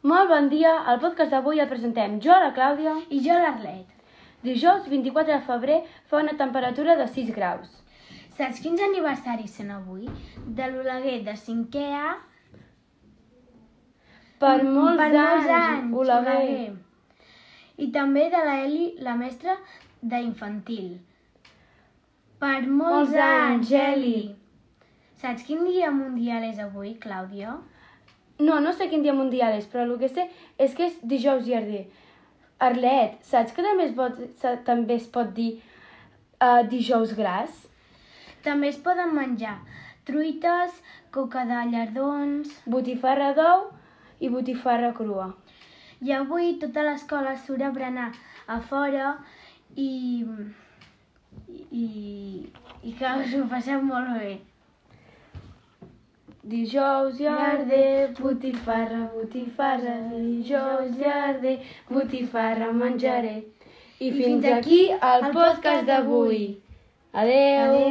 Molt bon dia, al podcast d'avui el presentem jo, la Clàudia. I jo l'Arlet. Dijous 24 de febrer fa una temperatura de 6 graus. Saps quins aniversaris són avui? De l'Oleguer de 5è A... Per molts, per molts anys, Oleguer. Oleguer. I també de la Eli, la mestra d'infantil. Per molts, Molts anys, anys, Eli. Saps quin dia mundial és avui, Clàudia? No, no sé quin dia mundial és, però el que sé és que és dijous llarder. Arlet, saps que també es pot, també es pot dir uh, dijous gras? També es poden menjar truites, coca de llardons... Botifarra d'ou i botifarra crua. I avui tota l'escola surt a berenar a fora i... i, i que us ho passeu molt bé. Dijous llarder, botifarra, botifarra, dijous llarder, botifarra menjaré. I, I fins fins aquí el podcast d'avui. Adeu. Adéu.